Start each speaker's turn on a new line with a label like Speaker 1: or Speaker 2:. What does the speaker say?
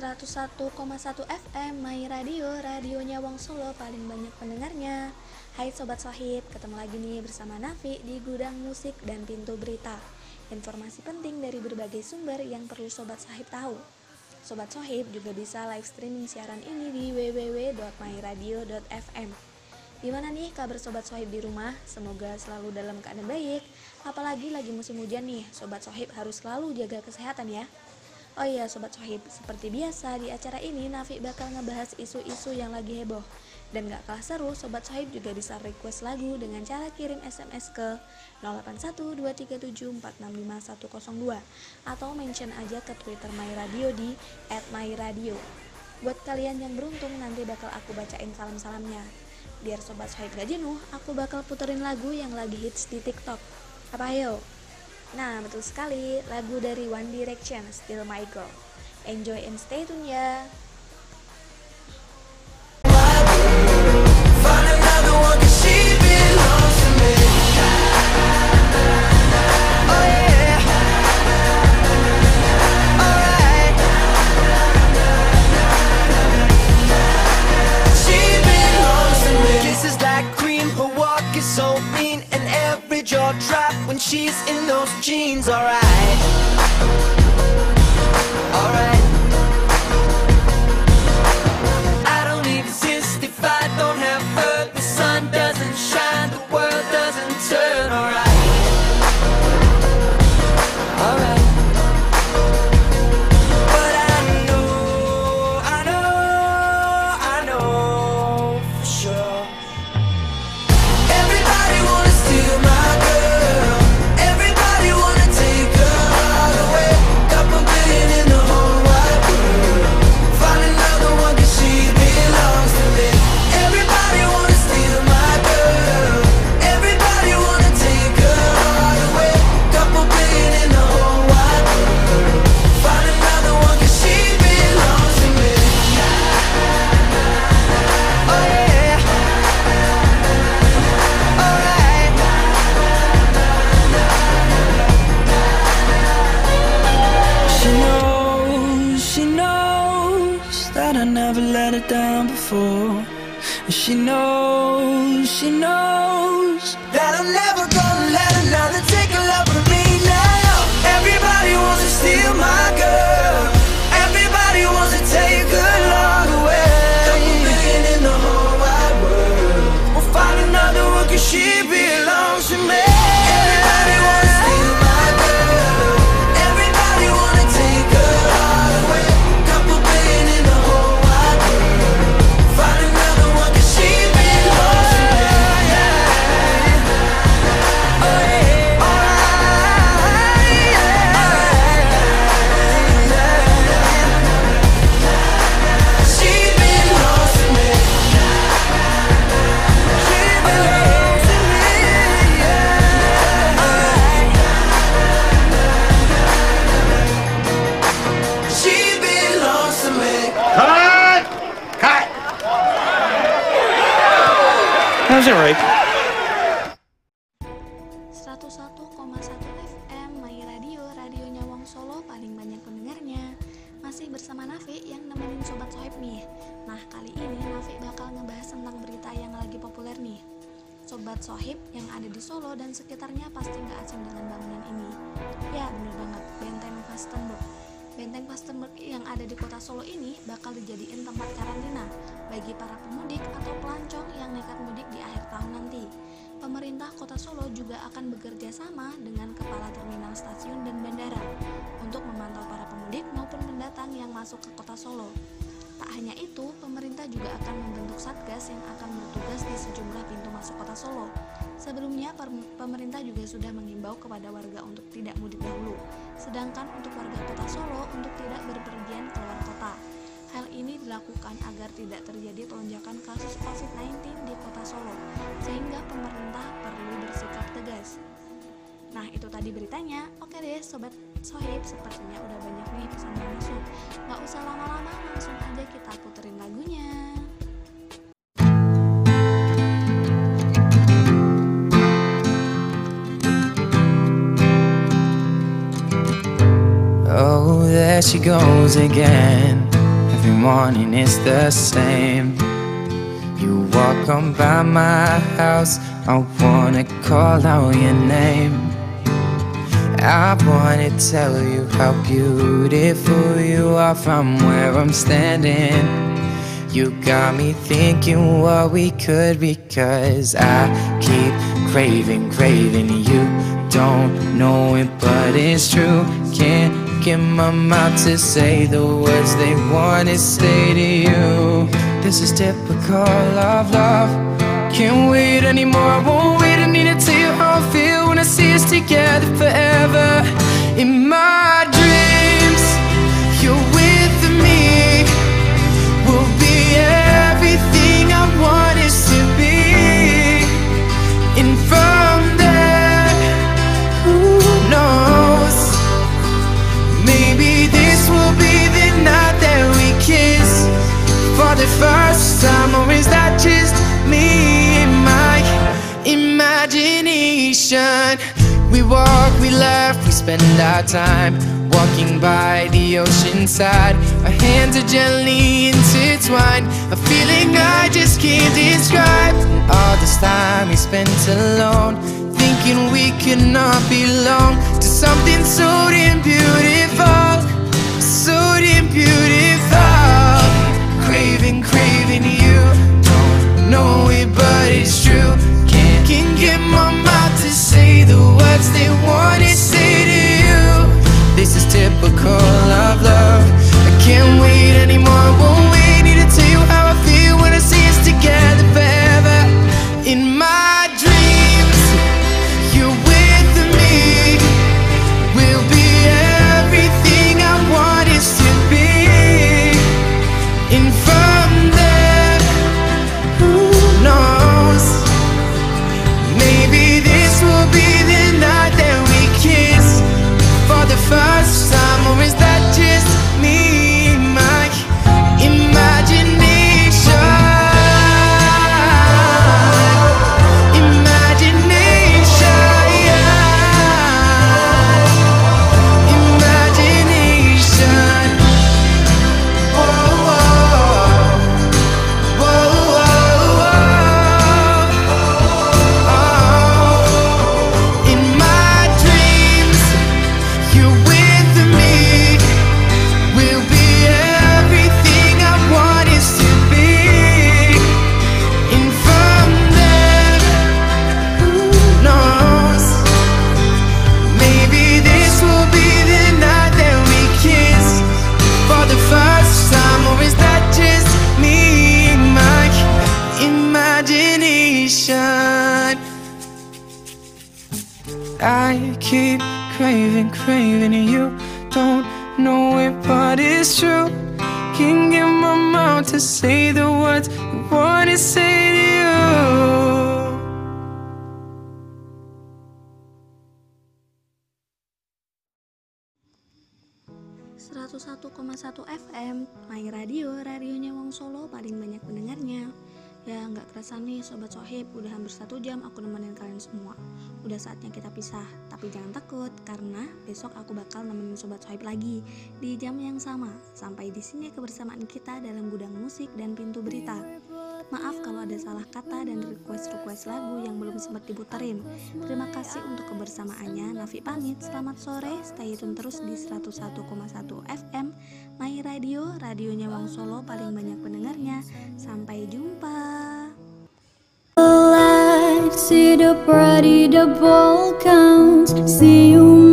Speaker 1: 101,1 FM My Radio, radionya Wong Solo paling banyak pendengarnya. Hai Sobat Sohib, ketemu lagi nih bersama Nafi di Gudang Musik dan Pintu Berita. Informasi penting dari berbagai sumber yang perlu Sobat Sohib tahu. Sobat Sohib juga bisa live streaming siaran ini di www.myradio.fm Gimana nih kabar Sobat Sohib di rumah? Semoga selalu dalam keadaan baik. Apalagi lagi musim hujan nih, Sobat Sohib harus selalu jaga kesehatan ya Oh iya Sobat Sohib, seperti biasa di acara ini Nafi bakal ngebahas isu-isu yang lagi heboh Dan gak kalah seru, Sobat Sohib juga bisa request lagu dengan cara kirim SMS ke 081237465102 Atau mention aja ke Twitter My Radio di @myradio. Buat kalian yang beruntung nanti bakal aku bacain salam-salamnya Biar Sobat Sohib gak jenuh, aku bakal puterin lagu yang lagi hits di TikTok Apa ayo? Nah, betul sekali, lagu dari One Direction, Still My Girl. Enjoy and stay tune ya.
Speaker 2: Before. And she knows, she knows
Speaker 3: How's it right?
Speaker 1: 101,1 FM My Radio, radionya Wong Solo paling banyak pendengarnya. Masih bersama Nafi yang nemenin Sobat Sohib nih. Nah, kali ini Nafi bakal ngebahas tentang berita yang lagi populer nih. Sobat Sohib yang ada di Solo dan sekitarnya pasti nggak asing dengan bangunan ini. Ya, bener banget, Benteng Fastenburg. Benteng Fastenburg yang ada di kota Solo ini bakal dijadiin tempat karantina bagi para pemudik atau pelancong yang nekat mudik di akhir tahun nanti. Pemerintah Kota Solo juga akan bekerja sama dengan kepala terminal stasiun dan bandara untuk memantau para pemudik maupun pendatang yang masuk ke Kota Solo. Tak hanya itu, pemerintah juga akan membentuk satgas yang akan bertugas di sejumlah pintu masuk Kota Solo. Sebelumnya, pemerintah juga sudah mengimbau kepada warga untuk tidak mudik dahulu, sedangkan untuk warga Kota Solo untuk tidak berpergian keluar kota. Dilakukan agar tidak terjadi lonjakan kasus COVID-19 di Kota Solo, sehingga pemerintah perlu bersikap tegas. Nah, itu tadi beritanya. Oke deh, Sobat Sohib, sepertinya udah banyak nih pesan yang masuk. Nggak usah lama-lama, langsung aja kita puterin lagunya.
Speaker 2: Oh, there she goes again.
Speaker 4: Every morning is the same. You walk on by my house, I wanna call out your name. I wanna tell you how beautiful you are from where I'm standing. You got me thinking what we could be, cause I keep craving, craving you. Don't know it, but it's true. Can't get my mouth to say the words they wanna say to you. This is typical of love. Can't wait anymore, I won't wait. I need to tell you how I feel when I see us together forever. In my dreams, walk, we laugh, we spend our time walking by the ocean side. Our hands are gently intertwined, a feeling I just can't describe. All this time we spent alone, thinking we could not belong to something so damn beautiful, so damn beautiful. Craving, craving you. Don't know it, but it's true. Can't get my mouth to say the words I want to say to you.
Speaker 1: 101,1 FM My Radio, radionya Wong Solo paling banyak pendengarnya Ya nggak kerasa nih Sobat Sohib Udah hampir satu jam aku nemenin kalian semua. Udah saatnya kita pisah Tapi jangan takut Karena besok aku bakal nemenin Sobat Sohib lagi Di jam yang sama. Sampai di sini kebersamaan kita dalam gudang musik dan pintu berita Maaf kalau ada salah kata dan request-request lagu yang belum sempat diputerin. Terima kasih untuk kebersamaannya. Nafi pamit. Selamat sore. Stay tune terus di 101,1 FM My Radio, radionya Wong Solo paling banyak pendengarnya. Sampai jumpa.
Speaker 5: see the party, the counts. See you